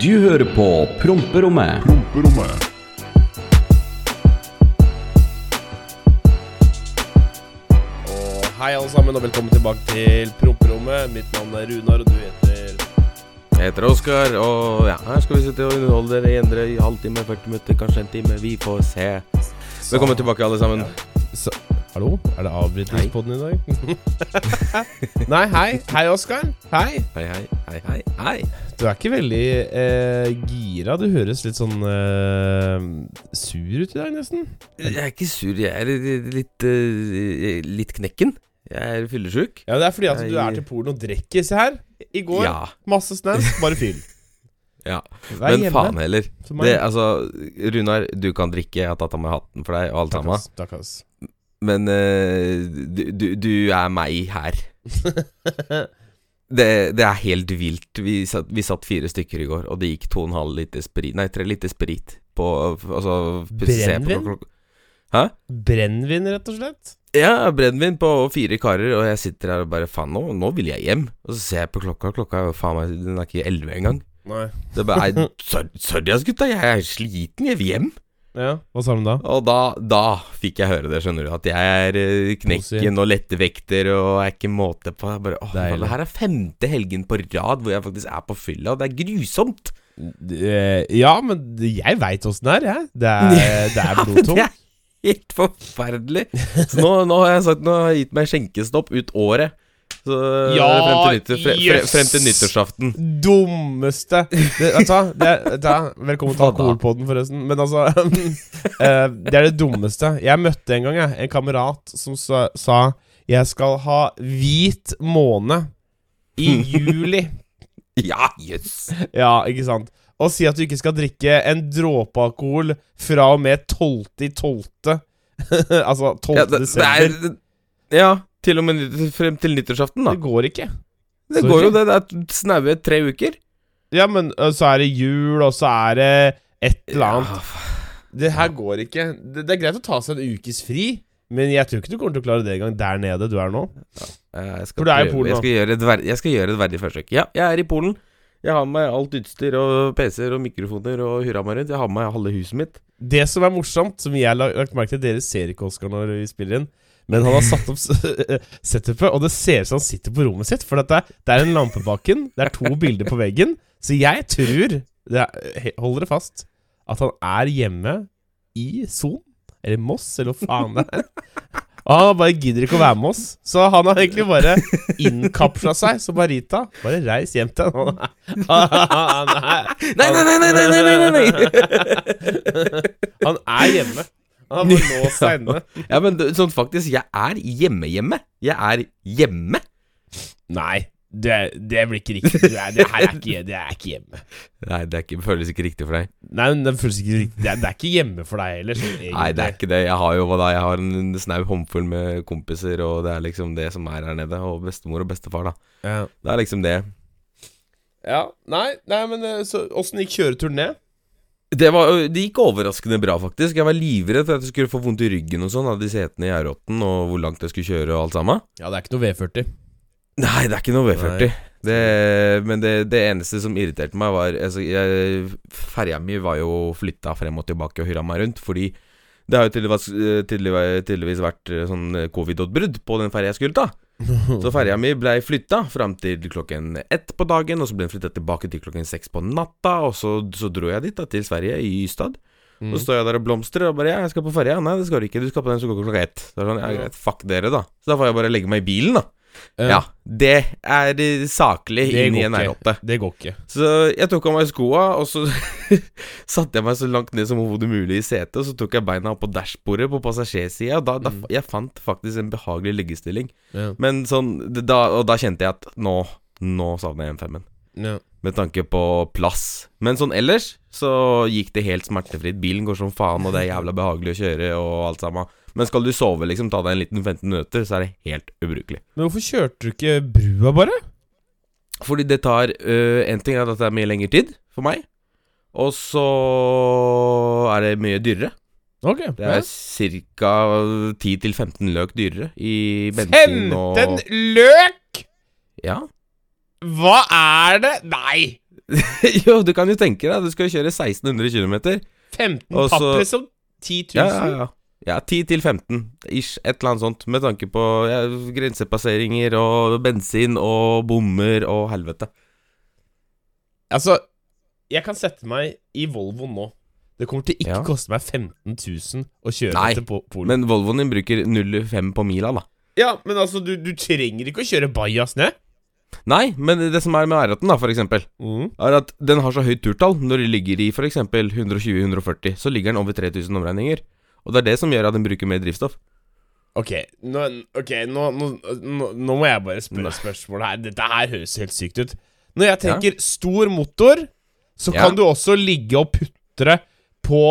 Du hører på Promperommet. Promperommet. Og hei alle sammen, og velkommen tilbake til Promperommet. Mitt navn er Runar, og du heter Jeg heter Oskar, og ja, her skal vi sitte og underholde dere i en drøy halvtime, 40 minutter, kanskje en time. Vi får se. Velkommen tilbake, alle sammen. Så, Hallo? Er det avbrytningspodden i dag? Nei, hei. Hei, Oskar. Hei. Hei, hei, hei, hei. hei. Du er ikke veldig eh, gira. Du høres litt sånn eh, sur ut i dag, nesten. Jeg er ikke sur, jeg er litt, eh, litt knekken. Jeg er fyllesyk. Ja, Det er fordi at Jeg- du er til Polen og drikker. Se her. I går. Ja. Masse snacks, bare fyll. ja. Vær Men hjemme. faen heller. Det, altså, Runar, du kan drikke. Jeg har tatt av meg hatten for deg og alt sammen. Takk, ass. Men eh, du, du, du er meg her. Det, det er helt vilt. Vi satt, vi satt fire stykker i går, og det gikk to og en halv liter sprit Nei, tre liter sprit på Altså Brennevin? Hæ? Brennevin, rett og slett. Ja, brennevin på fire karer, og jeg sitter her og bare Faen, nå, nå vil jeg hjem. Og så ser jeg på klokka, klokka er faen meg Den er ikke elleve engang. Nei. Det bare nei, sorry ass, gutta, jeg er sliten, jeg vil hjem. Ja, Hva sa de da? Og da, da fikk jeg høre det, skjønner du. At jeg er eh, knekken og lettevekter og er ikke måte på. Jeg bare, åh, Deilig. det her er femte helgen på rad hvor jeg faktisk er på fylla, og det er grusomt. Det- Ja, men jeg veit åssen det er, jeg. Det er, det er blodtungt. Helt forferdelig. Så nå, nå har jeg sagt Nå har jeg gitt meg skjenkestopp ut året. Så Ja, frem, til nyttår, fre, yes. frem til nyttårsaften. Dummeste det, Vet du hva? Det, hva? Velkommen til alkoholpodden, forresten. Men altså eh, Det er det dummeste. Jeg møtte en gang jeg, en kamerat som sa, sa jeg skal ha hvit måne i juli. Ja, jøss. Ja, ikke sant? Og si at du ikke skal drikke en dråpe alkohol fra og med 12. i 12. altså 12. Ja, det, det er Ja, til og med frem til nyttårsaften, da. Det går ikke. Det sorry. går jo det. Det er snaue tre uker. Ja, men så er det jul, og så er det et eller annet. Ja, Det her går ikke. Det, det er greit å ta seg en ukes fri, men jeg tror ikke du kommer til å klare det engang der nede du er nå. Skal, For du er i Polen jeg nå. skal, gjøre et ver jeg skal gjøre et verdig forsøk. Ja, jeg er i Polen. Jeg har med alt utstyr og PC-er og mikrofoner og hurra meg rundt. Jeg har med halve huset mitt. Det som er morsomt, som jeg har lagt merke til Dere ser ikke Oskar når vi spiller inn, men han har satt opp setupet, og det ser ut som han sitter på rommet sitt. For det, er en lampebaken, det er to bilder på veggen. Så jeg tror, det er, hold dere fast, at han er hjemme i Son, eller Moss, eller hva faen det er. Og han bare gidder ikke å være med oss. Så han har egentlig bare innkapsla seg som Marita. Bare reis hjem til han. Nei, nei, nei, nei, nei, nei, nei, nei. Han er hjemme. Han bare låst seg inne. Ja, men sånn faktisk, jeg er hjemme-hjemme. Jeg er hjemme. Nei, det, det blir ikke riktig. Det, er, det her er ikke, det er ikke hjemme. Nei, det ikke, føles ikke riktig for deg. Nei, det, føles ikke riktig. Det, er, det er ikke hjemme for deg heller. Nei, det er ikke det. Jeg har jo hva da? Jeg har en snau håndfull med kompiser, og det er liksom det som er her nede. Og bestemor og bestefar, da. Ja. Det er liksom det. ja. Nei, nei, men eh, så åssen gikk kjøreturen ned? Det, var, det gikk overraskende bra, faktisk. Jeg var livredd for at jeg skulle få vondt i ryggen og sånn av de setene i R8-en, og hvor langt jeg skulle kjøre og alt sammen. Ja, det er ikke noe V40. Nei, det er ikke noe V40. Det, men det, det eneste som irriterte meg, var altså, jeg, Ferja mi var jo flytta frem og tilbake og hurra meg rundt, fordi det har jo tydeligvis, tydeligvis, tydeligvis vært eh, sånn covid-utbrudd på den ferja jeg skulle ta. Så ferja mi blei flytta fram til klokken ett på dagen, og så ble den flytta tilbake til klokken seks på natta, og så, så dro jeg dit, da, til Sverige, i Ystad. Mm. Så står jeg der og blomstrer og bare 'Ja, jeg skal på ferja.' 'Nei, det skal du ikke. Du skal på den som går klokka ett.' Så er det sånn, ja, greit, fuck dere, da. Så da får jeg bare legge meg i bilen, da. Ja, det er saklig Det inn i en ikke. R8. Det går ikke. Så jeg tok av meg skoa, og så satte jeg meg så langt ned som overhodet mulig i setet, og så tok jeg beina opp på dashbordet på passasjersida, og da, da Mm. jeg fant faktisk en behagelig liggestilling. Ja. Men sånn, da, og da kjente jeg at nå, nå savner jeg M5-en. Ja. Med tanke på plass. Men sånn ellers så gikk det helt smertefritt. Bilen går som faen, og det er jævla behagelig å kjøre og alt sammen. Men skal du sove, liksom, ta deg en liten 15 minutter, så er det helt ubrukelig. Men hvorfor kjørte du ikke brua, bare? Fordi det tar øh, En ting er at det er mye lengre tid for meg. Og så er det mye dyrere. Okay, Det er ca. 10-15 løk dyrere i bensin 15 og løk! Ja. Hva er det? Nei! jo, du kan jo tenke deg, du skal jo kjøre 1600 km. 15 Og papp, liksom? 10 000? Ja, ja, ja. Ja, 10 til 15, ish, et eller annet sånt. Med tanke på ja, grensepasseringer og bensin og bommer og helvete. Altså, jeg kan sette meg i Volvo nå. Det kommer til ikke Ja. koste meg 15 000 å kjøre Nei, til po- Polen. Men Volvoen din bruker 0,5 på mila, da. ja, men altså, du, du trenger ikke å kjøre bajas ned. Nei, men det som er med R18, da, for eksempel, Mm. er at den har så høyt turtall. Når det ligger i for eksempel 120-140, så ligger den over 3000 omregninger. Og det er det som gjør at den bruker mer drivstoff. Ok, nå, okay, nå, nå, nå, må jeg bare spørre spørsmål her. Dette her høres helt sykt ut. Når jeg tenker stor motor, så Ja. kan du også ligge og putre på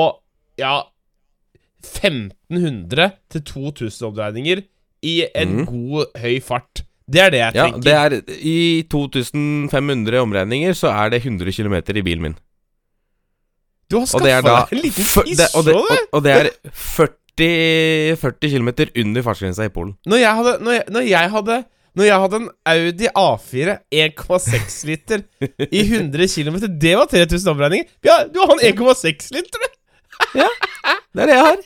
ja 1500 til 2000 omdreininger i en mm. god, høy fart. Det er det jeg Ja, tenker. det er I 2500 omregninger så er det 100 km i bilen min. Du har skaffa deg en liten det, og, det, og, det er 40, 40 km under fartsgrensa i Polen. Når jeg hadde Når jeg, når jeg hadde når jeg hadde en Audi A4 1,6 liter i 100 km, det var 3000 omregninger. Ja, du har en 1,6 liter, du! Det er det jeg har.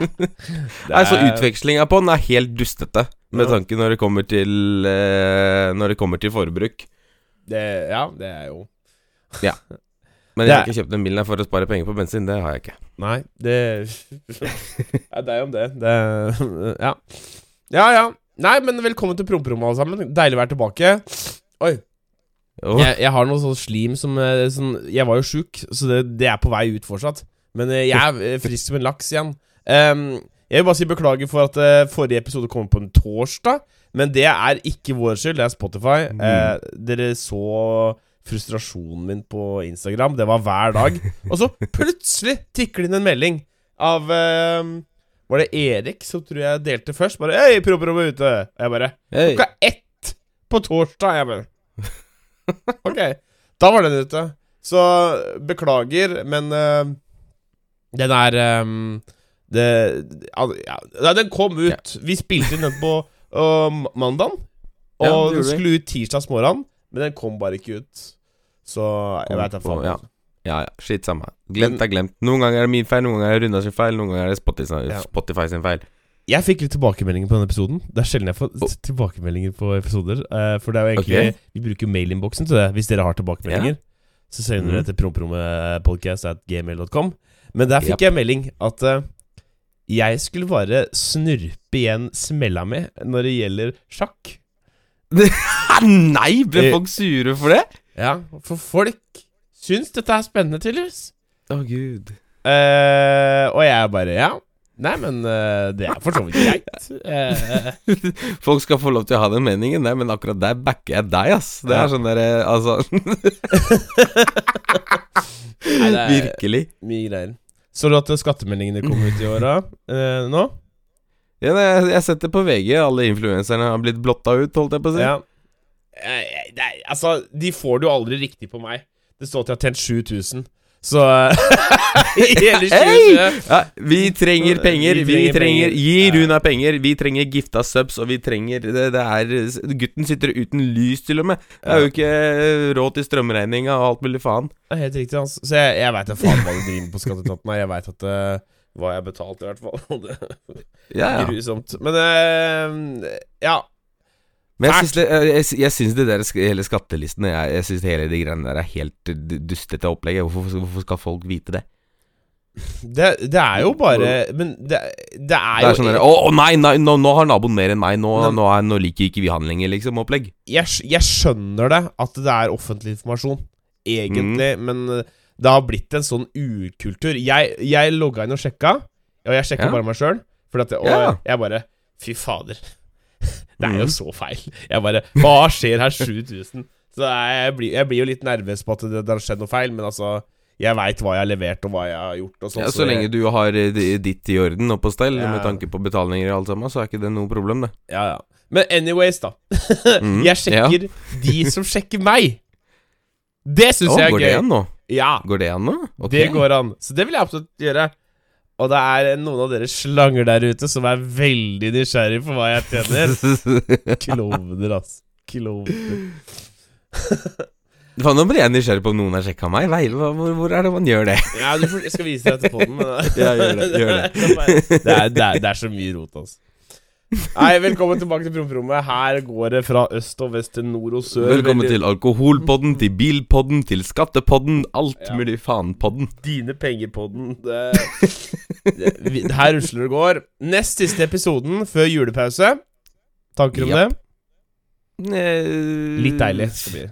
Er... så utvekslinga på den er helt dustete, med Ja. tanke når det kommer til eh, Når det kommer til forbruk. det, Ja, det er jo Men jeg har ikke kjøpt den bilen for å spare penger på bensin. Det har jeg ikke. Nei, det er deg om det. det ja. Ja, ja. Nei, men velkommen til promperommet, alle sammen. Deilig å være tilbake. Oi. Jeg, jeg har noe sånn slim som eh, sånn, Jeg var jo sjuk, så det, det er på vei ut fortsatt. Men eh, jeg er frisk som en laks igjen. Um, jeg vil bare si beklager for at uh, forrige episode kom på en torsdag. Men det er ikke vår skyld, det er Spotify. Mm. Uh, dere så frustrasjonen min på Instagram. Det var hver dag. Og så plutselig tikker det inn en melding av ehm, Var det Erik som tror jeg delte først? Bare 'Hei, promperommet er ute!' Og jeg bare hey. Klokka ett på torsdag. Jeg bare Ok, da var den ute. Så beklager, men eh, den er ehm, det, ja, Den kom ut. Vi spilte inn den på uh, mandag. Og Ja, den skulle ut tirsdags morgen, men den kom bare ikke ut. Så jeg veit da faen. Ja. Ja, ja, skitt samme. Glemt er glemt. Noen ganger er det min feil, noen ganger er det Runda sin feil, noen ganger er det Spotify, Ja. Spotify sin feil. Jeg fikk litt tilbakemeldinger på denne episoden. Det er sjelden jeg får Oh. tilbakemeldinger på episoder. Uh, for det er jo egentlig okay. Vi bruker mailinnboksen til det, hvis dere har tilbakemeldinger. Så sender dere Mhm. til promprommepodcast.gmail.com. Men der fikk yep. jeg melding at uh, jeg skulle bare snurpe igjen smella mi når det gjelder sjakk. Nei, ble Eh. folk sure for det? Ja, for folk syns dette er spennende, tydeligvis. Å, gud. Uh, og jeg bare Ja. Nei, men uh, det er for så vidt greit. Uh, Folk skal få lov til å ha den meningen, nei, men akkurat der backer jeg deg, ass. Det Ja. er sånn derre Altså Nei, Virkelig. mye greier. Så du at skattemeldingene kom ut i åra nå? Ja, nei, jeg, jeg setter på VG. Alle influenserne har blitt blotta ut, holdt jeg på å si. Ja. Eh, er- altså, de får jo aldri riktig på meg. Det står at jeg har tjent 7000. Så I hele 2020 Hei! Ja, vi trenger penger. Vi trenger. Gi. Runa penger. Vi trenger gifta subs, og vi trenger det, det er Gutten sitter uten lys, til og med. Det er jo ikke råd til strømregninga og alt mulig faen. Det er helt riktig, altså. Så jeg, jeg veit da faen hva du driver med på Skatteetaten. Jeg veit at eh, hva jeg har betalt, i hvert fall. Det Ja, ja. grusomt. Men uh, ja. Men jeg syns det, jeg, jeg syns det der hele skattelistene Jeg, jeg syns hele de greiene der er helt dustete opplegg. Hvorfor, hvorfor skal folk vite det? Det, det er jo bare Men det, det er Det jo er sånn der, Å å, nei, nei nå, nå har naboen mer enn meg. Nå, nå, er, nå liker ikke vi han lenger, liksom. Opplegg. jeg, skjønner det, at det er offentlig informasjon, egentlig, Mm. men eh, det har blitt en sånn ukultur. Jeg, jeg logga inn og sjekka, og jeg sjekka Ja. bare meg sjøl. Og Ja. jeg bare Fy fader. Det er jo Mhm. så feil. Jeg bare Hva skjer her? 7000? Så jeg blir, jeg blir jo litt nervøs på at det, det har skjedd noe feil, men altså Jeg veit hva jeg har levert, og hva jeg har gjort. Og sånn, Ja, så lenge jeg, du har eh, ditt i orden og på stell, Ja. med tanke på betalinger og alt sammen, så er ikke det noe problem, det. ja, ja. Men anyways, da. mm, jeg sjekker de som sjekker meg. Det syns jeg er går gøy. det igjen nå? Ja, Går det an nå? Okay. det går an. Så det vil jeg absolutt gjøre. Og det er noen av dere slanger der ute som er veldig nysgjerrig på hva jeg tjener. Klovner, altså. Klovner. Faen, Nå ble jeg nysgjerrig på om noen har sjekka meg. Nei, hvor, hvor er det man gjør det? Ja, du får, jeg skal vise deg etterpå den, men Ja, gjør det, gjør det. det, er, det, er, det er så mye rot, altså. Nei, velkommen tilbake til promperommet. Her går det fra øst og vest til nord og sør. Velkommen til alkoholpodden, til bilpodden, til skattepodden. Alt Ja. mulig faen-podden. Dine penger-podden. Her rusler det går. Nest siste episoden før julepause. Tanker om yep. det? Litt deilig. skal bli.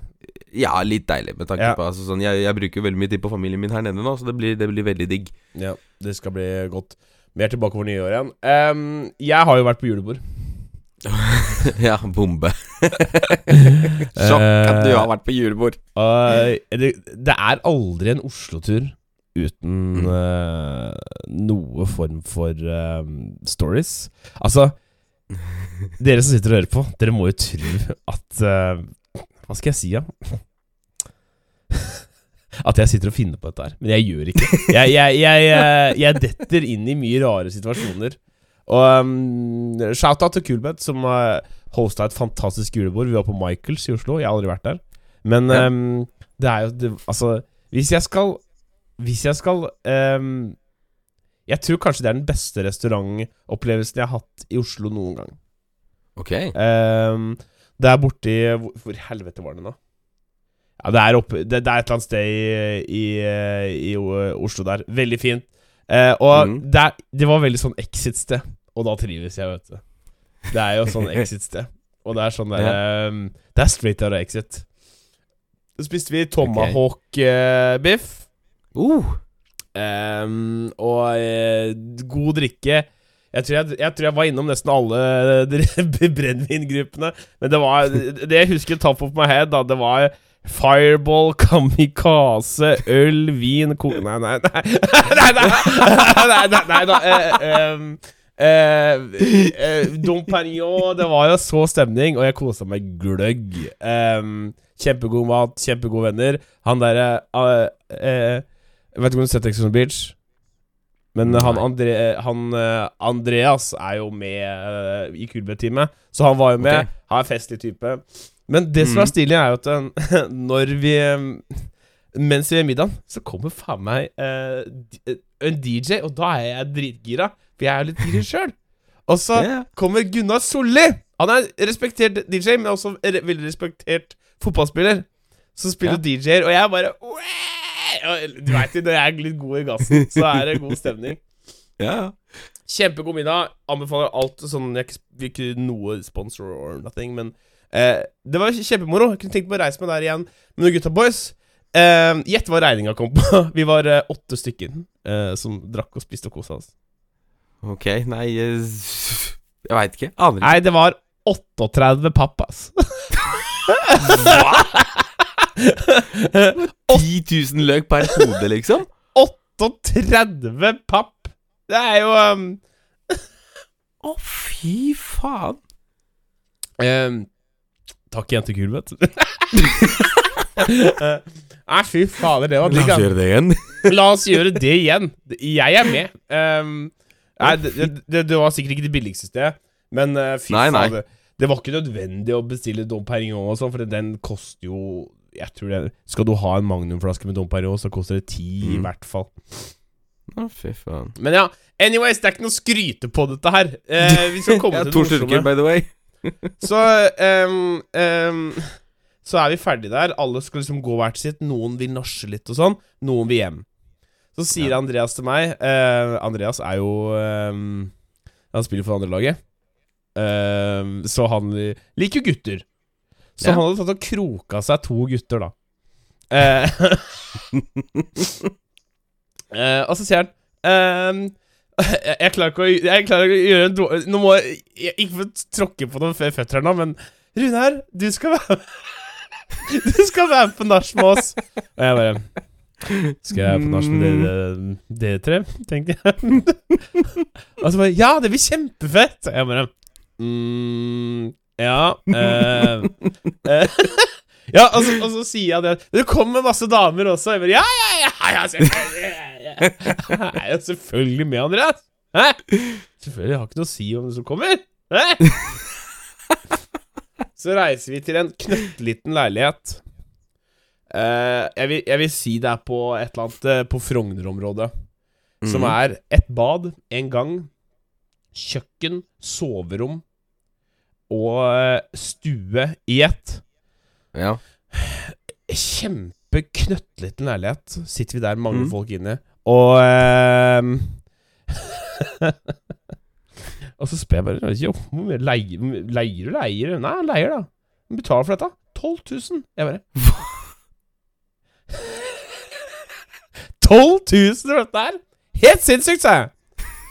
Ja, litt deilig. Med tanke Ja. på altså, sånn, jeg, jeg bruker veldig mye tid på familien min her nede nå, så det blir, det blir veldig digg. Ja, det skal bli godt. Vi er tilbake over nyår igjen. Um, jeg har jo vært på julebord. ja, bombe. Sjokk at du Eh, har vært på julebord. Uh, det, det er aldri en Oslo-tur uten eh, noe form for uh, stories. Altså Dere som sitter og hører på, dere må jo tro at eh, Hva skal jeg si, da? At jeg sitter og finner på dette her. Men jeg gjør ikke Jeg, jeg, jeg, jeg, jeg detter inn i mye rare situasjoner. Og um, Shout-out til Kulbeth, som uh, hosta et fantastisk julebord. Vi var på Michaels i Oslo. Jeg har aldri vært der. Men Ja. um, det er jo det, Altså, hvis jeg skal Hvis jeg skal um, Jeg tror kanskje det er den beste restaurantopplevelsen jeg har hatt i Oslo noen gang. Ok. Um, det er borti hvor, hvor helvete var det nå? Ja, det er opp, Det, det er et eller annet sted i, i, i Oslo der. Veldig fint. Eh, og mm. det, er, det var veldig sånn exit-sted, og da trives jeg, vet du. Det er jo sånn exit-sted. Og det er sånn der um, Det er straight out of exit. Så spiste vi tomahawk-biff. Uh, Um, og uh, god drikke. Jeg tror jeg, jeg tror jeg var innom nesten alle dre- brennevingruppene. Men det var Det jeg husker top of my head, da, det var Fireball, kamikaze, øl, vin ko... Nei, nei, nei Nei, nei, nei, nei, nei da. eh, eh, eh, Dom Perignon, det var jo så stemning, og jeg kosa meg gløgg. Um, kjempegod mat, kjempegode venner. Han derre uh, uh, vet du om du har sett Exxon Beach? Men Nei. han, Andre, han eh, Andreas er jo med eh, i Kulbeth-teamet, så han var jo med. Okay. Han er festlig type. Men det som er Mhm. stilig, er jo at eh, når vi Mens vi er i middagen, så kommer faen meg uh, en DJ, og da er jeg dritgira. For jeg er jo litt gira sjøl. Og så yeah. kommer Gunnar Solli. Han er respektert DJ, men også veldig respektert fotballspiller. Som spiller DJ-er, og jeg bare «Wow!» Du veit jo, når jeg er litt god i gassen, så er det god stemning. ja. Kjempegod middag. Anbefaler alt sånn Jeg vil ikke noe sponsor or nothing, men eh, det var kjempemoro. Jeg kunne tenkt meg å reise meg der igjen med noen gutta boys. Eh, Gjett hva regninga kom på. Vi var eh, åtte stykker eh, som drakk og spiste og kosa oss. Ok, nei eh, Jeg veit ikke. Aner ikke. Nei, det var 38 papp, ass. 10 000 løk per hode, liksom? 38 papp! Det er jo um, oh, fy faen. um, Takk igjen til du. Nei, fy fader, det var digg. gjøre det igjen. La oss gjøre det igjen. Jeg er med. Um, nei, det, det, det var sikkert ikke det billigste stedet, men uh, fy Nei, nei. Det var ikke nødvendig å bestille Dom Perignon og sånn, for den koster jo Jeg tror det Skal du ha en magnumflaske med Dom Perignon, så koster det ti i Mm. hvert fall. Å, fy faen. Men ja, anyways, det er ikke noe å skryte på dette her. Eh, vi skal komme til to det morsomme. by the way. Så um, um, Så er vi ferdige der. Alle skal liksom gå hvert sitt. Noen vil nasje litt og sånn. Noen vil hjem. Så sier Ja. Andreas til meg uh, Andreas er jo um, Han spiller for andrelaget. Uh, så han liker jo gutter. Så Ja. han hadde tatt og kroka seg to gutter, da. Eh, eh, og så sier han ehm, jeg, jeg klarer ikke å Jeg klarer ikke å gjøre en dårlig Nå må jeg jeg- Ikke få tråkke på noen føtter nå, men Runar, du skal være Du skal være på nach med oss. Og jeg bare Skal jeg på nach med dere, dere tre? Tenkte jeg. Og så bare Ja, det blir kjempefett! Og jeg bare mm, Ja eh, eh, Ja, og så, og så sier jeg det Det kommer masse damer også. Jeg bare Ja, ja, ja! ja ja, Jeg er selvfølgelig med, Andreas. Hæ? Selvfølgelig. Jeg har ikke noe å si om det som kommer. Hæ? Så reiser vi til en knøttliten leilighet. Eh, jeg, vil, jeg vil si det er på et eller annet eh, på Frogner-området. Som Mhm. er et bad, en gang, kjøkken, soverom og eh, stue i ett. Ja. Kjempeknøttliten leilighet. Sitter vi der, mange Mm. folk inne. Og ehm, Og så spør jeg bare Jo, hvor mye leier, leier du leier? Nei, han leier, da. Han betaler for dette. 12 000. Jeg bare 12 000 for dette her? Helt sinnssykt, sa jeg.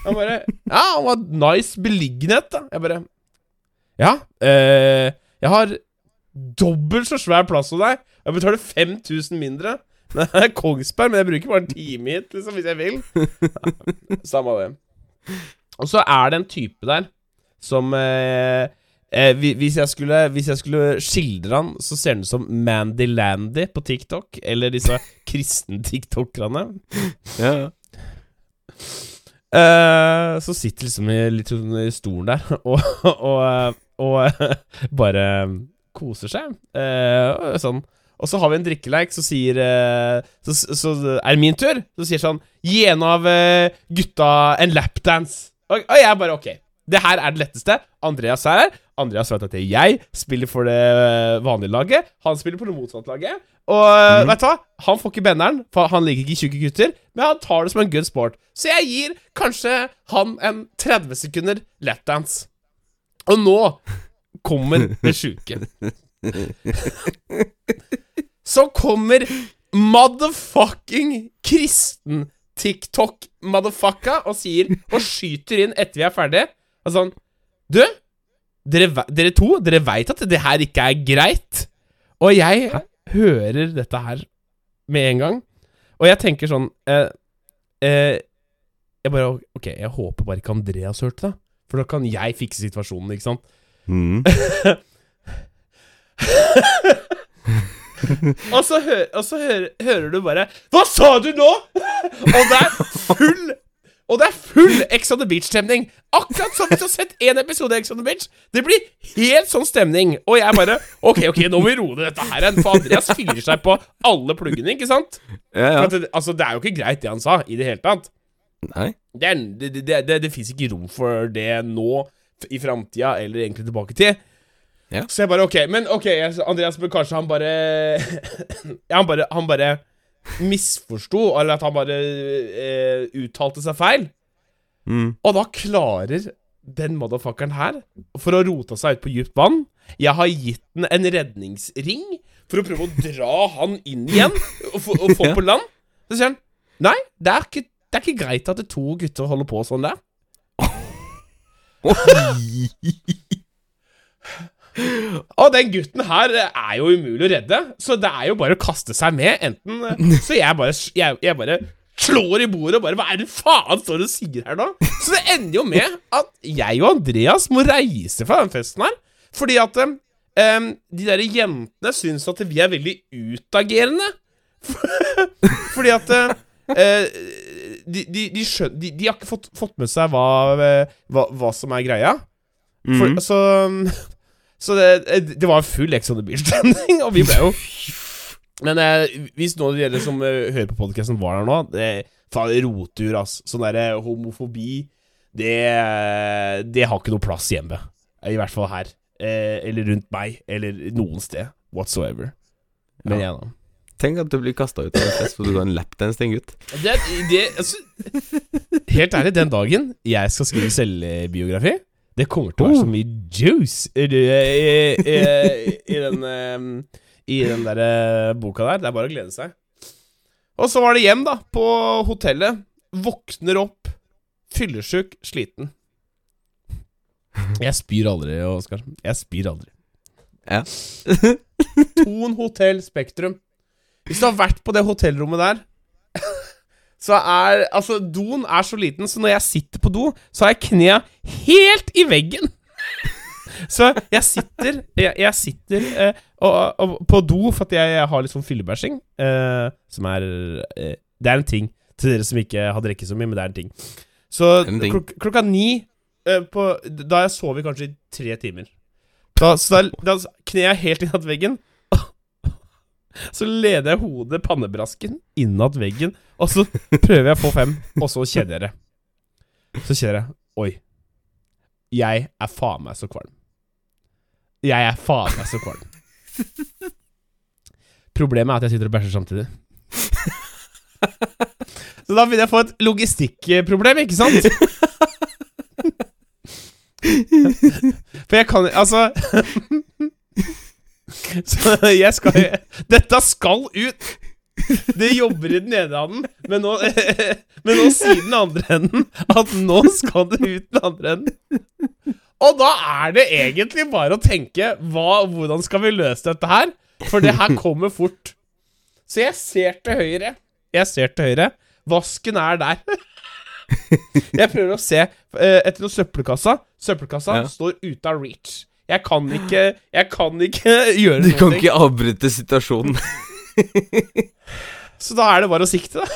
Han bare Ja, han var nice beliggenhet, da. Jeg bare Ja, eh, jeg har dobbelt så svær plass som deg. Jeg betaler 5000 mindre. Det er Kongsberg, men jeg bruker bare en time hit, liksom, hvis jeg vil. Ja, Samme det. Og så er det en type der som eh, eh, hvis, jeg skulle, hvis jeg skulle skildre han, så ser han ut som Mandy Landy på TikTok. Eller disse kristen-tiktokerne. ja. ja. Eh, så sitter liksom i, litt sånn i stolen der og, og, og bare koser seg. Eh, sånn. Og så har vi en drikkeleik, så sier eh, så, så er det min tur. Så sier sånn Gi en av eh, gutta en lapdance. Og, og jeg bare OK. Det her er det letteste. Andreas er her. Andreas vet at jeg spiller for det vanlige laget. Han spiller på det motsatte laget. Og mm. vet du hva? Han får ikke benderen, for han liker ikke tjukke gutter. Men han tar det som en good sport. Så jeg gir kanskje han en 30 sekunder lapdance. Og nå kommer det sjuke. Så kommer motherfucking kristen TikTok-motherfucka og sier Og skyter inn etter vi er ferdige. Og sånn Du, dere, dere to, dere veit at det her ikke er greit? Og jeg hører dette her med en gang. Og jeg tenker sånn eh, eh, Jeg bare Ok, jeg håper bare ikke Andreas hørte det. For da kan jeg fikse situasjonen, ikke sant? Mm. Og så, hø og så hører, hører du bare Hva sa du nå?! og det er full Og det er full Ex on the Beach-stemning. Akkurat som hvis du har sett én episode av Ex on the Beach. Det blir helt sånn stemning. Og jeg bare Ok, ok, nå må vi roe ned dette her igjen. For Andreas fyrer seg på alle pluggene, ikke sant? Ja, For ja. at det, altså, det er jo ikke greit, det han sa, i det hele tatt. Nei. Det, det, det, det, det fins ikke rom for det nå, i framtida, eller egentlig tilbake til. Ja. Så jeg bare OK, men ok, Andreas bør kanskje han bare Ja, han bare, han bare misforsto, eller at han bare eh, uttalte seg feil. Mm. Og da klarer den motherfuckeren her, for å rote seg ut på dypt vann Jeg har gitt den en redningsring for å prøve å dra han inn igjen og få, og få Ja. på land. Så sier han Nei, det er, ikke, det er ikke greit at det to gutter holder på sånn der. Og den gutten her er jo umulig å redde, så det er jo bare å kaste seg med. Enten Så jeg bare, jeg, jeg bare slår i bordet og bare Hva er det faen står og sier her nå? Så det ender jo med at jeg og Andreas må reise fra den festen her. Fordi at em, de der jentene syns at vi er veldig utagerende. Fordi at eh, de, de, de, skjøn, de, de har ikke fått, fått med seg hva, eh, hva, hva som er greia. For, Mhm. Så Så det, det var full Ex on the Beach-stemning, og vi ble jo Men eh, hvis noen av dere som eh, hører på podkasten, var der nå det, Faen, rotur, ass. Sånn derre homofobi, det, det har ikke noe plass hjemme. I hvert fall her. Eh, eller rundt meg, eller noen sted whatsoever. Men Ja. jeg, da. Tenk at du blir kasta ut av en fest fordi du har en lapdance til en gutt. Det, det, altså, helt ærlig, den dagen jeg skal skrive selvbiografi Det kommer til å være så mye juice i, i, i, i den I den der eh, boka der. Det er bare å glede seg. Og så var det hjem, da, på hotellet. Våkner opp, fyllesjuk, sliten. Jeg spyr aldri, Oskar. Jeg spyr aldri. Ja. Ton hotell Spektrum. Hvis du har vært på det hotellrommet der Så er Altså, doen er så liten, så når jeg sitter på do, så har jeg knea helt i veggen. Så jeg sitter Jeg, jeg sitter eh, og, og, på do for at jeg, jeg har litt sånn fyllebæsjing, eh, som er eh, Det er en ting til dere som ikke har drukket så mye, men det er en ting. Så en ting. klok klokka ni eh, på, Da jeg sovet kanskje i tre timer. Da, så da, da kner jeg helt innat veggen. Så leder jeg hodet, pannebrasken, innat veggen, og så prøver jeg å få fem, og så kjeder jeg det. Så kjeder jeg. Oi. Jeg er faen meg så kvalm. Jeg er faen meg så kvalm. Problemet er at jeg sitter og bæsjer samtidig. Så da vil jeg få et logistikkproblem, ikke sant? For jeg kan Altså Så jeg skal Dette skal ut! Det jobber i den ene enden, men nå, men nå sier den andre enden at nå skal det ut den andre enden. Og da er det egentlig bare å tenke hva, hvordan skal vi løse dette her? For det her kommer fort. Så jeg ser til høyre. Jeg ser til høyre. Vasken er der. Jeg prøver å se eh, etter noe søppelkassa. Søppelkassa Ja. står ute av reach. Jeg kan ikke Jeg kan ikke gjøre Du kan noe. ikke avbryte situasjonen. Så da er det bare å sikte, da.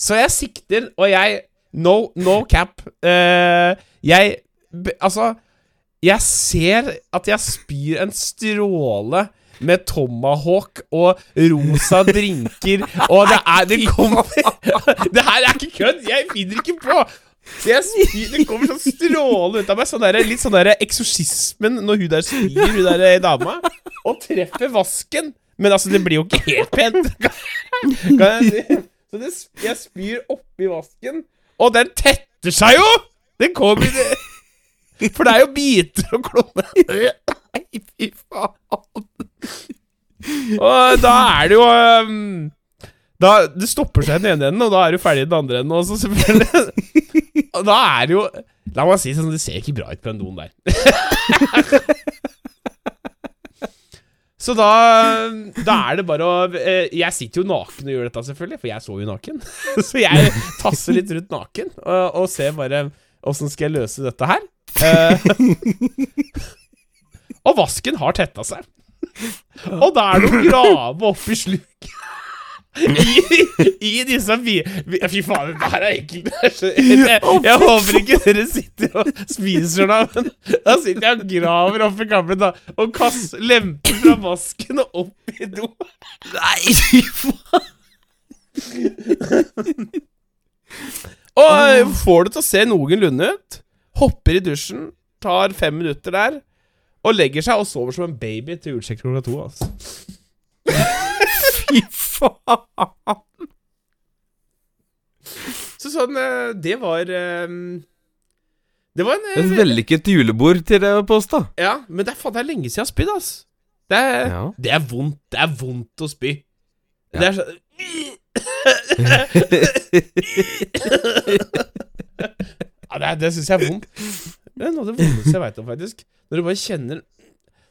Så jeg sikter, og jeg No, no cap. Uh, jeg Altså, jeg ser at jeg spyr en stråle med tomahawk og rosa drinker, og det er Det kommer Det her er ikke kødd! Jeg finner ikke på! Jeg spyr, Det kommer sånn stråle ut av meg. Sånn der, litt sånn der eksorsismen når hun der spyr, hun der eh, dama, og treffer vasken. Men altså, det blir jo ikke helt pent. Kan, kan jeg si? Så det, jeg spyr oppi vasken, og den tetter seg jo! Den kommer det For det er jo biter og klummer. Nei, fy faen. Og da er det jo um, da, Det stopper seg i den ene enden, og da er du ferdig i den andre enden også, selvfølgelig. Og da er det jo La meg si sånn, det ser ikke bra ut på en don der. Så da, da er det bare å eh, Jeg sitter jo naken og gjør dette, selvfølgelig, for jeg sover jo naken. Så jeg tasser litt rundt naken og, og ser bare åssen skal jeg løse dette her. Eh, og vasken har tetta seg. Og da er det å grave opp i sluk. I, I disse vi- Fy faen, dette her er ekkelt. Det er Jeg, jeg håper ikke dere sitter og spiser nå, men da sitter jeg og graver oppi gamle da, og kaster lemper fra vasken og opp i do. Nei, fy faen! Og får det til å se noenlunde ut. Hopper i dusjen, tar fem minutter der, og legger seg og sover som en baby til utsjekk klokka to. Altså. Fy faen! Så sånn, eh, det var eh, Det var en Et eh, vellykket julebord til deg å påstå. Ja, men det er faen det er lenge siden jeg har spydd, ass. Det er, Ja. det er vondt. Det er vondt å spy. Ja. Det er sånn Ja, det, det syns jeg er vondt. Det er noe av det vondeste jeg veit om, faktisk. Når du bare kjenner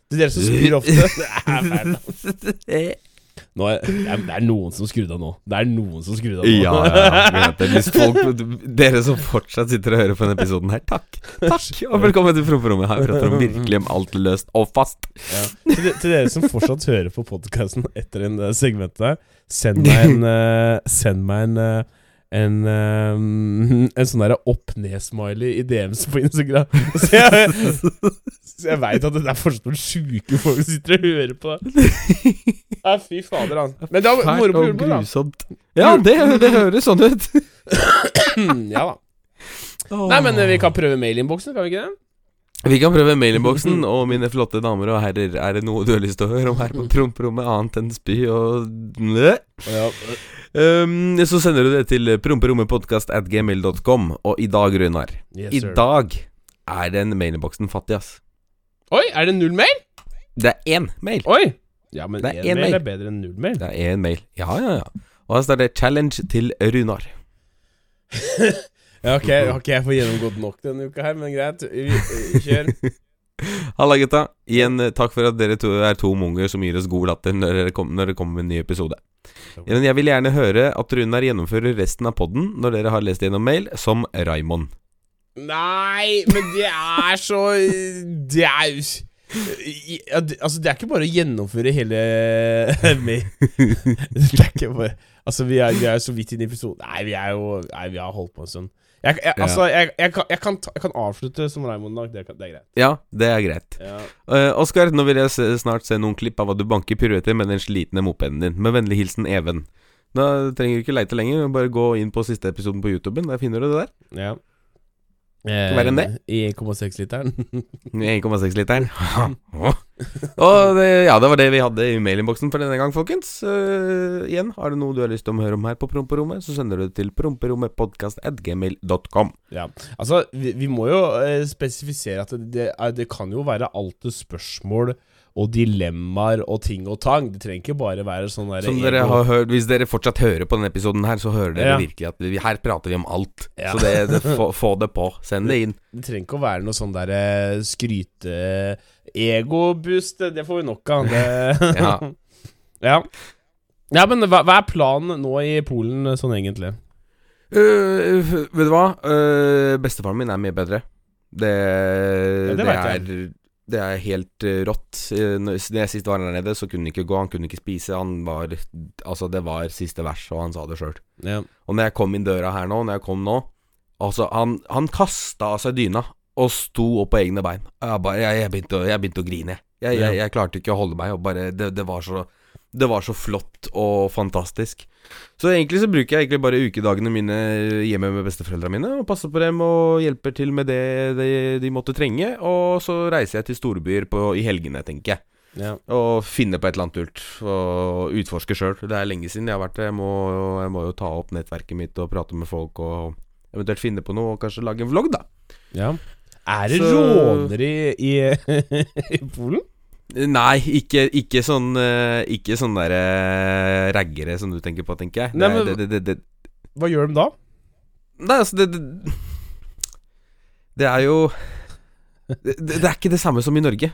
Det er dere som spyr ofte Det er fælt. Nå er, det, er, noen som skrudde av nå. Det er noen som skrudde av nå. Ja, ja, ja. Hvis folk, dere som fortsatt sitter og hører på denne episoden her, takk. Takk, og velkommen til promperommet. Her prater vi virkelig om alt løst og fast. Ja. Til, de, til dere som fortsatt hører på podkasten etter en uh, segment der, send meg en uh, Send meg en uh, en, um, en sånn derre opp-ned-smiley i DMs på Instagram. Så jeg, så jeg veit at det er fortsatt noen sjuke folk som sitter og hører på det. Ja, fy fader, altså. Men det var moro på julebord, da. grusomt. Ja, det, det høres sånn ut. Ja da. Nei, men uh, vi kan prøve mailinnboksen, kan vi ikke det? Vi kan prøve mailinnboksen, og mine flotte damer og herrer, er det noe du har lyst til å høre om her på promperommet, annet enn spy og Nø? Ja. Um, så sender du det til promperommetpodkast at gmail.com. Og i dag, Runar Yes, I dag er den mailinnboksen fattig, ass. Oi, er det null mail? Det er én mail. Oi! Ja, men én en mail mail. er bedre enn null mail. Det er én mail. Ja, ja, ja. Og her står det 'Challenge til Runar'. Ja, ok, Har ikke jeg fått gjennomgått nok denne uka her, men greit. Kjør. Halla, gutta. Igjen eh, takk for at dere to er to munger som gir oss god latter når dere, kom, når det kommer med en ny episode. Men jeg vil gjerne høre at Runar gjennomfører resten av podden når dere har lest gjennom mail, som Raymond. Nei, men det er så Det er ja, det- altså, det er ikke bare å gjennomføre hele med, Det er ikke bare Altså, vi er, vi er så vidt inne i episoden Nei, vi er jo Nei, vi har holdt på en stund. Jeg, jeg, altså, jeg, jeg, kan, kan ta, jeg kan avslutte som Raymond i dag. Det, det er greit. Ja, det er greit. Ja. Uh, Oskar, nå vil jeg se, snart se noen klipp av hva du banker piruetter med den slitne mopeden din. Med vennlig hilsen Even. Da trenger du ikke leite lenger, bare gå inn på siste episoden på YouTuben. Der finner du det der. ja. Verre enn det? I 1,6-literen. 1,6-literen. Og det, ja, det var det vi hadde i mailinnboksen for denne gang, folkens. Uh, igjen, har du noe du har lyst til å høre om her på Promperommet, så sender du det til promperommetpodkast.gmail.com. Ja, altså vi, vi må jo uh, spesifisere at det, det, det kan jo være alltid spørsmål og dilemmaer og ting og tang. Det trenger ikke bare være sånn der Som dere har hørt Hvis dere fortsatt hører på denne episoden her, så hører dere Ja. virkelig at vi, her prater vi om alt. Ja. Så det, det, få, få det på. Send det inn. Det trenger ikke å være noe sånn derre skryte Ego-boost, det- det får vi nok av. Det, Ja. ja. Ja, men hva, hva er planen nå i Polen sånn egentlig? Uh, vet du hva? Uh, bestefaren min er mye bedre. Det, det det, er er, det er helt øh, rått. Eh, Når jeg sist var der nede, så kunne han ikke gå, han kunne ikke spise. Han var Altså, det var siste vers, og han sa det sjøl. Ja. Og når jeg kom inn døra her nå, når jeg kom nå Altså, han, han kasta av seg dyna og sto opp på egne bein. Jeg, bare, jeg, jeg, begynte, å, jeg begynte å grine. Jeg, jeg klarte ikke å holde meg, og bare Det, det var så det var så flott og fantastisk. Så egentlig så bruker jeg egentlig bare ukedagene mine hjemme med besteforeldrene mine og passer på dem og hjelper til med det de, de måtte trenge. Og så reiser jeg til storbyer på, i helgene, tenker jeg. Ja. Og finner på et eller annet lurt og utforsker sjøl. Det er lenge siden jeg har vært der. Jeg må, jeg må jo ta opp nettverket mitt og prate med folk og eventuelt finne på noe og kanskje lage en vlogg, da. ja. Er det Så- rånere i, i, i Polen? Nei, ikke, ikke sånn eh, Ikke sånn derre uh, raggere som du tenker på, tenker jeg. Nei, men- det, det, det, Hva gjør de da? Nei, altså, det, det er jo det, er ikke det samme som i Norge.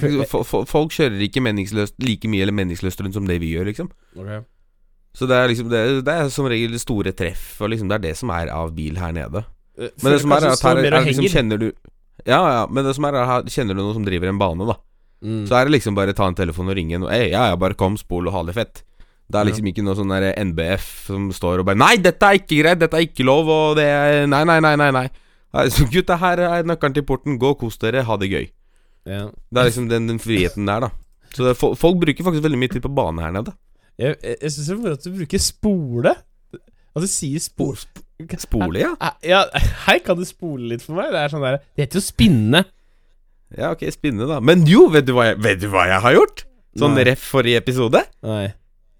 Ikke, fo- fo- folk kjører ikke meningsløst like mye eller meningsløst rundt som det vi gjør, liksom. Så det er liksom Det, er- det er som regel store treff, og liksom det er det som er av bil her nede. Men det som er, at her er, liksom Kjenner du Ja, ja, men det som er her kjenner du noen som driver en bane, da. Mm. Så er det liksom bare ta en telefon og ringe en, Ei, ja, ja, bare kom, spol og ha det fett. Det er liksom ikke noe sånn der NBF som står og bare Nei, dette er ikke greit, dette er ikke lov, og det er Nei, nei, nei, nei. nei. Nei, Så gutta, her er nøkkelen til porten, gå og kos dere, ha det gøy. ja. Det er liksom den, den friheten der, da. Så det, folk bruker faktisk veldig mye tid på bane her nede. Jeg, jeg, jeg syns det er moro at du bruker spole. Altså sier spole Spole, ja. Her, Ja, Her kan du spole litt for meg? Det er sånn der Det heter jo spinne. Ja, ok, spennende, da. Men jo, vet du hva jeg, vet du hva jeg har gjort? Sånn Nei. ref forrige episode. Nei.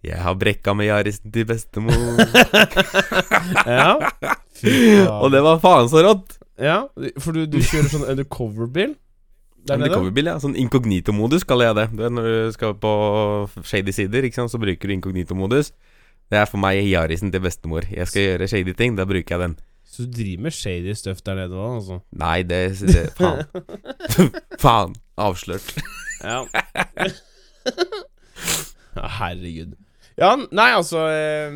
Jeg har brekka med Yarisen til bestemor. Ja. Og det var faen så rått. Ja, for du, du kjører sånn undercover-bil? Undercover-bil, ja. Sånn inkognito-modus kaller jeg det. Du vet Når du skal på shady sider, ikke sant? så bruker du inkognito-modus. Det er for meg Yarisen til bestemor. Jeg skal gjøre shady ting, da bruker jeg den. Så du driver med shady stuff der nede òg, altså? Nei, det, det Faen. faen. Avslørt. Ja. Herregud. Ja, nei, altså eh,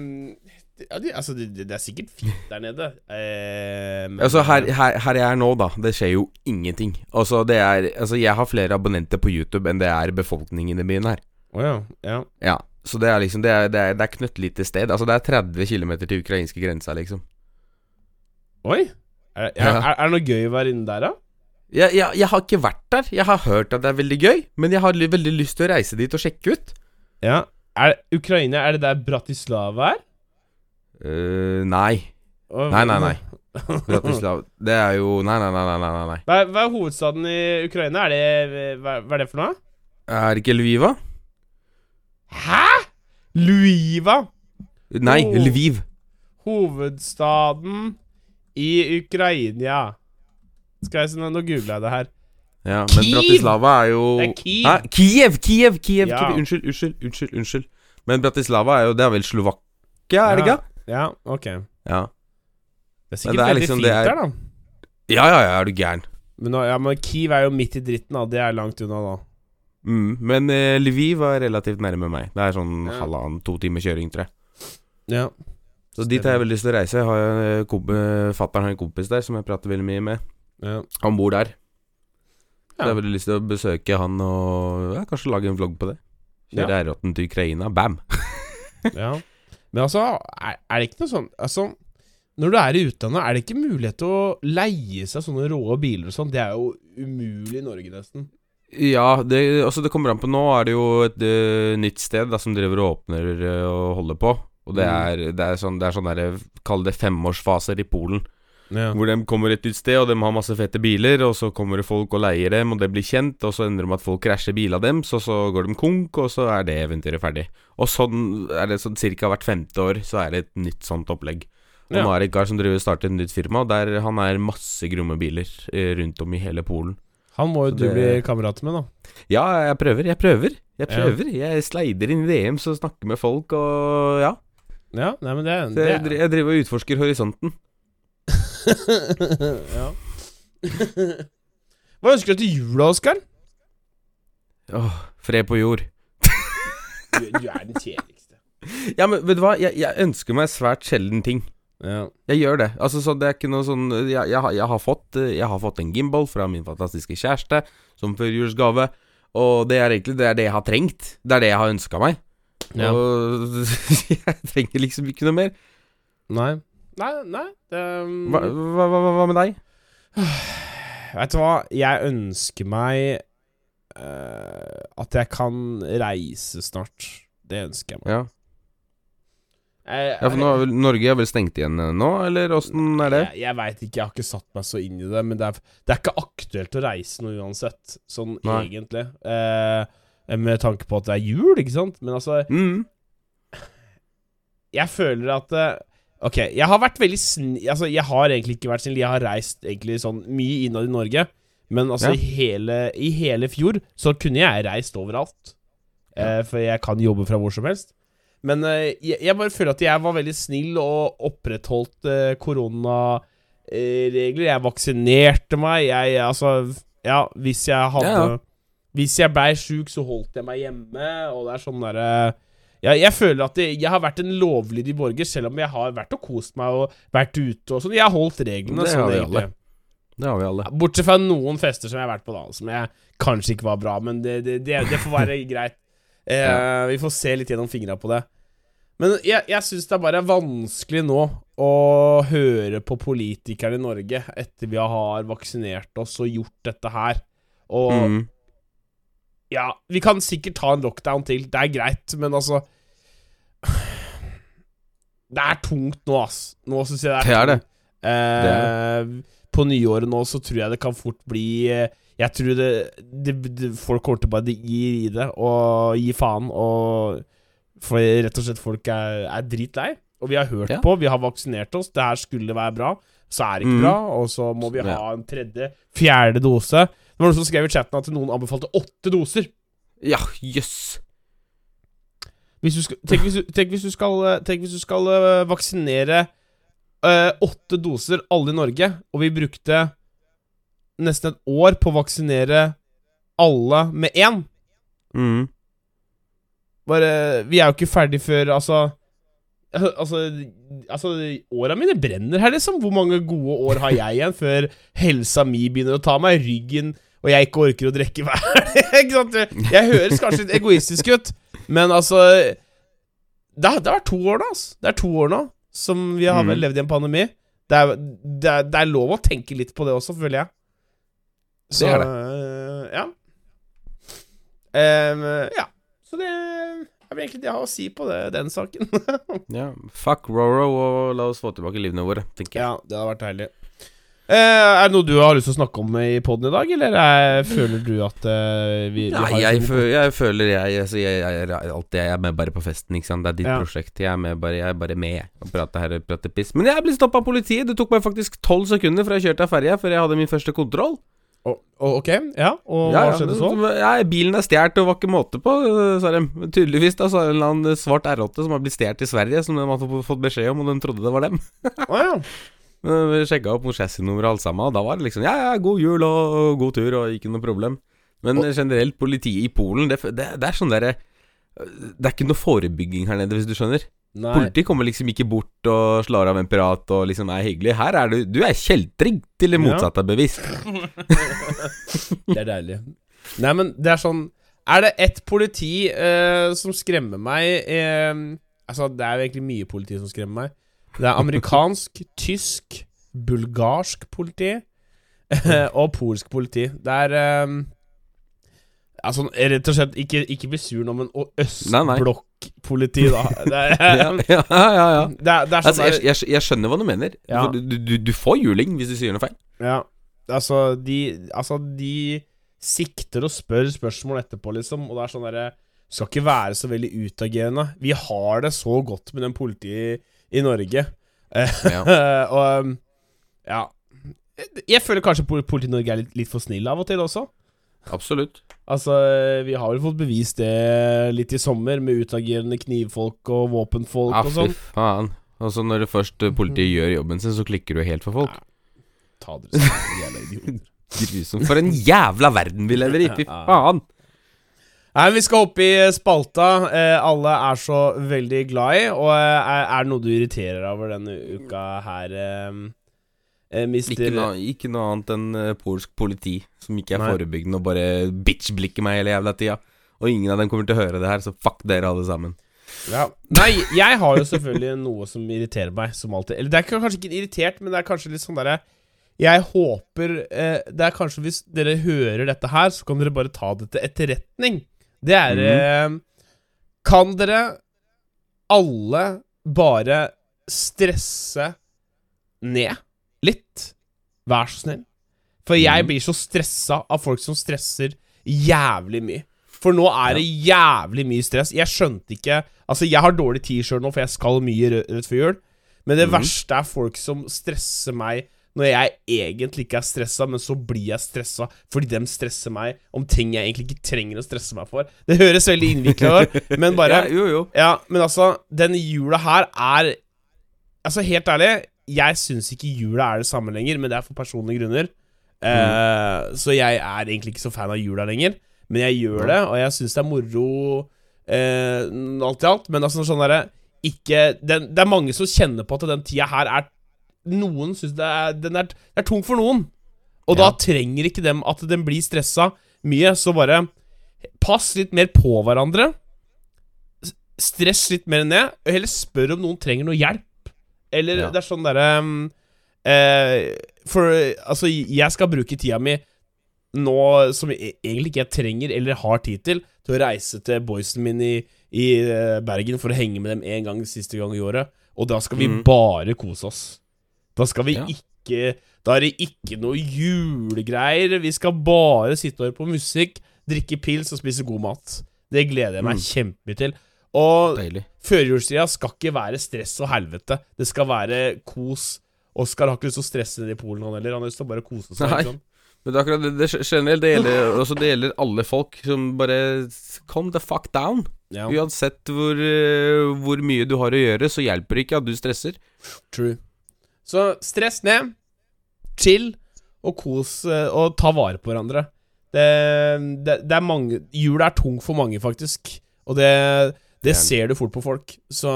ja, de, altså, det, det er sikkert fint der nede. Eh, men, Altså, her, her, her jeg er nå, da, det skjer jo ingenting. Altså, det er Altså, jeg har flere abonnenter på YouTube enn det er befolkningen i byen her. Oh, ja. ja. Ja, så det er liksom Det er, det er, det er knøttlite sted. Altså, det er 30 km til ukrainske grensa, liksom. Oi. Er, er, er, er det noe gøy å være inne der, da? Jeg, jeg, jeg har ikke vært der. Jeg har hørt at det er veldig gøy, men jeg har veldig lyst til å reise dit og sjekke ut. Ja. Er Ukraina, er det der Bratislava er? Uh, nei. Oh, Nei, nei, nei. Bratislava Det er jo Nei, nei, nei, nei. nei, nei. Hva, hva er hovedstaden i Ukraina? Er det hva, hva er det for noe? Er det ikke Lviva? Hæ?! Lviva? Nei. Lviv. Hovedstaden i Ukraina. Skal jeg nå googler jeg det her. Ja, men Kiev! Bratislava er jo Det er Kiev. Hæ? Kiev! Kiev! Kiev! Ja. Kiev. Unnskyld, unnskyld, unnskyld. unnskyld Men Bratislava er jo Det er vel Slovakia, er det ikke? Ja, ok. Ja. Det er sikkert det er veldig liksom- fint er- der, da. Ja, ja, ja, er du gæren. Men, nå, ja, men Kiev er jo midt i dritten, da. Det er langt unna, da. Mm, men eh, Lviv var relativt nærme meg. Det er sånn Ja. halvannen, to timer kjøring, tror jeg. Ja. Så dit har jeg veldig lyst til å reise. Jeg har en komp Fattern har en kompis der som jeg prater veldig mye med. ja. Han bor der. Så jeg har veldig lyst til å besøke han og ja, kanskje lage en vlogg på det. Kjøre R8 til Ukraina. Bam! Ja. Men altså, er, er det ikke noe sånn Altså, når du er i utlandet, er det ikke mulighet til å leie seg sånne rå biler og sånn? Det er jo umulig i Norge, nesten. Ja, det, altså det kommer an på Nå er det jo et eh, nytt sted da som driver og åpner eh, og holder på. Og det Mm. er, det er sånn, det er sånn derre Kall det femårsfaser i Polen. Ja. Hvor de kommer et nytt sted, og de har masse fete biler, og så kommer det folk og leier dem, og det blir kjent, og så ender det med at folk krasjer bilene deres, og så går de konk, og så er det eventyret ferdig. Og sånn er det sånn cirka hvert femte år, så er det et nytt sånt opplegg. Og Ja. nå er det Gar som driver starter et nytt firma, der han er masse gromme biler eh, rundt om i hele Polen. Han må jo du det- bli kamerat med, da. Ja, jeg prøver, jeg prøver. Jeg Ja. prøver. Jeg sleider inn i DMs og snakker med folk, og ja. Ja, nei, men det, det jeg, dri- jeg driver og utforsker horisonten. ja. Hva ønsker du til jula, Oskar? Åh, fred på jord. Du, du er den kjedeligste. Ja, men vet du hva? Jeg, jeg ønsker meg svært sjelden ting. Ja. Jeg gjør det. Altså, så det er ikke noe sånn Jeg, jeg, har- jeg, har, fått, eh, jeg har fått en gimbal fra min fantastiske kjæreste som førjulsgave. Og det er egentlig det, er det jeg har trengt. Det er det jeg har ønska meg. Ja. Og jeg trenger liksom ikke noe mer. Nei. Nei, nei det, Hva, hva, hva, hva med deg? Vet du hva? Jeg ønsker meg uh, at jeg kan reise snart. Det ønsker jeg meg. Ja, Jeg, ja for nå er vel, Norge er vel stengt igjen eh, nå, eller åssen er det? Jeg, jeg veit ikke, jeg har ikke satt meg så inn i det. Men det er, det er ikke aktuelt å reise noe uansett, sånn Nei. egentlig. Eh, med tanke på at det er jul, ikke sant? Men altså, Mm. jeg føler at eh, Ok, jeg har vært veldig snill Altså, jeg har egentlig ikke vært snill. Jeg har reist egentlig sånn mye innad i Norge. Men altså, Ja. i, hele, i hele fjor så kunne jeg reist overalt. Eh, for jeg kan jobbe fra hvor som helst. Men eh, jeg, bare føler at jeg var veldig snill og opprettholdt eh, koronaregler. Jeg vaksinerte meg. Jeg altså Ja, hvis jeg hadde Ja, ja. Hvis jeg blei sjuk, så holdt jeg meg hjemme, og det er sånn derre jeg, jeg føler at jeg, jeg har vært en lovlydig borger, selv om jeg har vært og kost meg og vært ute og sånn. Jeg har holdt reglene. Det sånn har vi alle. Det har vi alle. Bortsett fra noen fester som jeg har vært på, da, som jeg kanskje ikke var bra, men det, det, det, det får være greit. Eh, Ja. Vi får se litt gjennom fingra på det. Men jeg, jeg syns det er bare vanskelig nå å høre på politikerne i Norge etter vi har vaksinert oss og gjort dette her. Og Mm. Ja, vi kan sikkert ta en lockdown til, det er greit, men altså Det er tungt nå, ass. Nå syns jeg det er Det er det. tungt. Eh, På nyåret nå så tror jeg det kan fort bli eh, Jeg tror det, det, det Folk kommer til å bare gi i det og gi faen, og For rett og slett folk er, er dritlei. Og vi har hørt Ja. på, vi har vaksinert oss, det her skulle være bra. Så er det ikke mm. bra, og så må vi ha en tredje, fjerde dose. Det var noen som skrev i chatten at noen anbefalte åtte doser. Ja, jøss. Yes. tenk, tenk hvis du skal, eh, tenk hvis du skal eh, vaksinere eh, åtte doser, alle i Norge, og vi brukte nesten et år på å vaksinere alle med én. Mm. Bare, vi er jo ikke ferdig før Altså Altså, altså Åra mine brenner her, liksom. Hvor mange gode år har jeg igjen før helsa mi begynner å ta meg i ryggen, og jeg ikke orker å drikke hver? Jeg høres kanskje litt egoistisk ut, men altså Det det har vært to år nå, altså. Det er to år nå som vi har Mm. levd i en pandemi. Det er, det, er, det er lov å tenke litt på det også, føler jeg. Så, Det er øh, Ja. Um, ja. Så det er vel egentlig det jeg har å si på det, den saken. Ja. Fuck Roro, og la oss få tilbake livene våre, tenker jeg. ja, det hadde vært deilig. Eh, er det noe du har lyst til å snakke om i poden i dag, eller er, føler du at uh, vi, vi Nei, har jeg, sånn- fø jeg føler jeg, altså, jeg, jeg, alltid jeg er med bare på festen, ikke sant. Det er ditt Ja. prosjekt. Jeg er, med bare, jeg er bare med og prater her og prater piss. Men jeg ble stoppa av politiet. Det tok meg faktisk tolv sekunder fra jeg kjørte av ferja før jeg hadde min første kontroll. Å, Ok, ja, og Ja, hva skjedde så? Ja, bilen er stjålet og var ikke måte på, øh, sa de. Tydeligvis da, så er det en eller annen svart R8 som har blitt stjålet i Sverige, som de hadde fått beskjed om, og de trodde det var dem. oh, ja. Men Vi sjekka opp noe chassisnummer og alt sammen, og da var det liksom Ja, ja, god jul og god tur, og ikke noe problem. Men generelt, politiet i Polen, det, det, det er sånn derre Det er ikke noe forebygging her nede, hvis du skjønner. Nei. Politiet kommer liksom ikke bort og slår av en pirat og liksom er hyggelig. Her er du Du er kjeltring til det motsatte er bevisst. Det er deilig. Nei, men det er sånn Er det ett politi eh, som skremmer meg eh, Altså, det er jo egentlig mye politi som skremmer meg. Det er amerikansk, tysk, bulgarsk politi og polsk politi. Det er um, Altså, rett og slett Ikke, ikke bli sur nå, men østblokkpoliti, da. Det er, Ja, ja, ja, ja. det er, det er sånn Altså, jeg, jeg, jeg skjønner hva du mener. Ja. Du, du, du får juling hvis du sier noe feil. Ja, altså de, altså de sikter og spør spørsmål etterpå, liksom, og det er sånn derre Skal ikke være så veldig utagerende. Vi har det så godt med den politiet i Norge. Eh, Ja. og um, ja Jeg føler kanskje politiet i Norge er litt, litt for snille av og til også. Absolutt. Altså, vi har vel fått bevist det litt i sommer, med utagerende knivfolk og våpenfolk Ja, og fy sånn. faen. Og så når det først eh, politiet gjør jobben sin, så klikker du helt for folk. Ta dere sammen, jævla idioter. Grusomt. For en jævla verden vi lever i! Fy Ja. faen! Nei, Vi skal opp i spalta eh, alle er så veldig glad i. Og eh, er, er det noe du irriterer deg over denne uka her, eh, eh, mister Ikke noe, ikke noe annet enn eh, polsk politi som ikke er Nei. forebyggende og bare bitch-blikker meg hele jævla tida. Og ingen av dem kommer til å høre det her, så fuck dere alle sammen. ja. Nei, jeg har jo selvfølgelig noe som irriterer meg, som alltid. Eller det er kanskje ikke irritert, men det er kanskje litt sånn derre Jeg håper eh, Det er kanskje hvis dere hører dette her, så kan dere bare ta det til etterretning. Det er eh, Kan dere alle bare stresse ned litt? Vær så snill. For jeg Mhm. blir så stressa av folk som stresser jævlig mye. For nå er det jævlig mye stress. Jeg skjønte ikke Altså, jeg har dårlig tid sjøl nå, for jeg skal mye rødt før jul. Men det mm. verste er folk som stresser meg når jeg egentlig ikke er stressa, men så blir jeg stressa fordi de stresser meg om ting jeg egentlig ikke trenger å stresse meg for. Det høres veldig innvikla ut, men bare Ja, jo, jo. ja, men altså, den jula her er Altså, helt ærlig, jeg syns ikke jula er det samme lenger, men det er for personlige grunner. Eh, så jeg er egentlig ikke så fan av jula lenger, men jeg gjør det, og jeg syns det er moro uh, alt i alt. Men altså, sånn derre Ikke den, Det er mange som kjenner på at den tida her er Noen syns det er Den er, er tung for noen. Og da trenger ikke dem at den blir stressa mye, så bare pass litt mer på hverandre stress litt mer ned, og heller spør om noen trenger noe hjelp. Eller Ja. det er sånn derre um, eh, For altså, jeg skal bruke tida mi nå som jeg egentlig ikke jeg trenger eller har tid til, til å reise til boysen min i, i eh, Bergen for å henge med dem en gang siste gang i året. Og da skal vi mm. bare kose oss. Da skal vi Ja. ikke Da er det ikke noe julegreier. Vi skal bare sitte og høre på musikk, drikke pils og spise god mat. Det gleder jeg meg Mm. kjempemye til. Og førjulstida skal ikke være stress og helvete. Det skal være kos. Oskar har ikke lyst til å stresse ned i Polen, han heller. Han har lyst til å bare kose seg. Nei. Men det er akkurat det, det generelt, det gjelder, også det gjelder alle folk som bare Calm the fuck down. Ja, Uansett hvor, eh, hvor mye du har å gjøre, så hjelper det ikke at du stresser. true. Så stress ned, chill og kos eh, og ta vare på hverandre. Det, det, det er mange Jula er tung for mange, faktisk. Og det, det ser du fort på folk. Så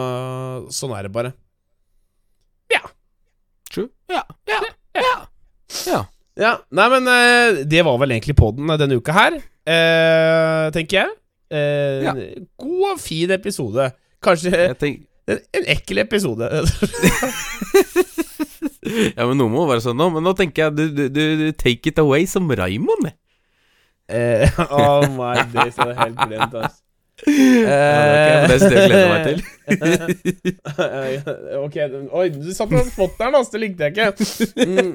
sånn er det bare. Ja. True. Ja. Ja. Ja. ja. Ja, Nei, men eh, det var vel egentlig podden denne uka her, eh, tenker jeg. Eh. God og fin episode. Kanskje Jeg tenk, en, ekkel episode. ja, men noe må være sånn nå. Men nå tenker jeg du, du, du, take it away som Raymond. eh, oh my days, jeg hadde helt glemt, altså. Ja, det er ikke det jeg gleder meg til. Eh, ok, oi, du satt på den spotteren, altså. Det likte jeg ikke. Mm.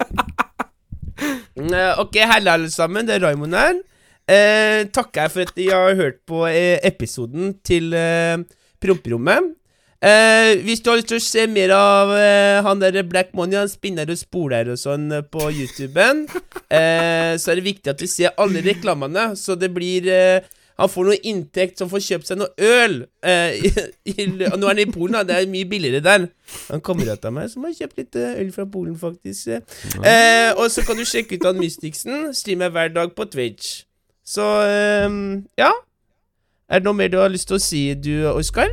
Eh, ok, halla alle sammen. Det er Raymond her. Eh, takker jeg for at dere har hørt på eh, episoden til eh, Promperommet. Eh, hvis du har lyst til å se mer av eh, han der Black Money, han spinner og spoler og sånn eh, på YouTuben, eh, så er det viktig at du ser alle reklamene, så det blir eh, Han får noe inntekt som får kjøpt seg noe øl. Eh, i, i, nå er han i Polen, da. Det er mye billigere der. Han kamerat av meg som har kjøpt litt eh, øl fra Polen, faktisk. Eh, og så kan du sjekke ut han Mysticsen. Streamer hver dag på Twitch. Så eh, ja. Er det noe mer du har lyst til å si, du, Oskar?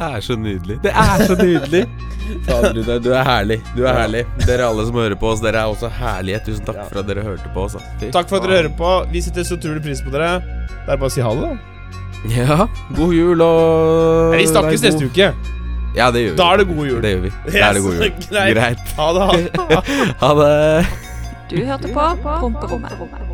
Er så nydelig. Det er så nydelig. Fader, du er herlig. Du er herlig. Dere alle som hører på oss, dere er også herlige. Tusen takk for at dere hørte på oss. Takk for at dere hører på. Vi setter så utrolig pris på dere. Det er bare å si ha det, da. Ja, god jul og Nei, vi snakkes neste uke. Ja, det gjør vi. Da er det god jul. Det gjør vi. Da er det god jul. Greit. Ha det. Ha det. Ha det. Du hørte på Promperommet.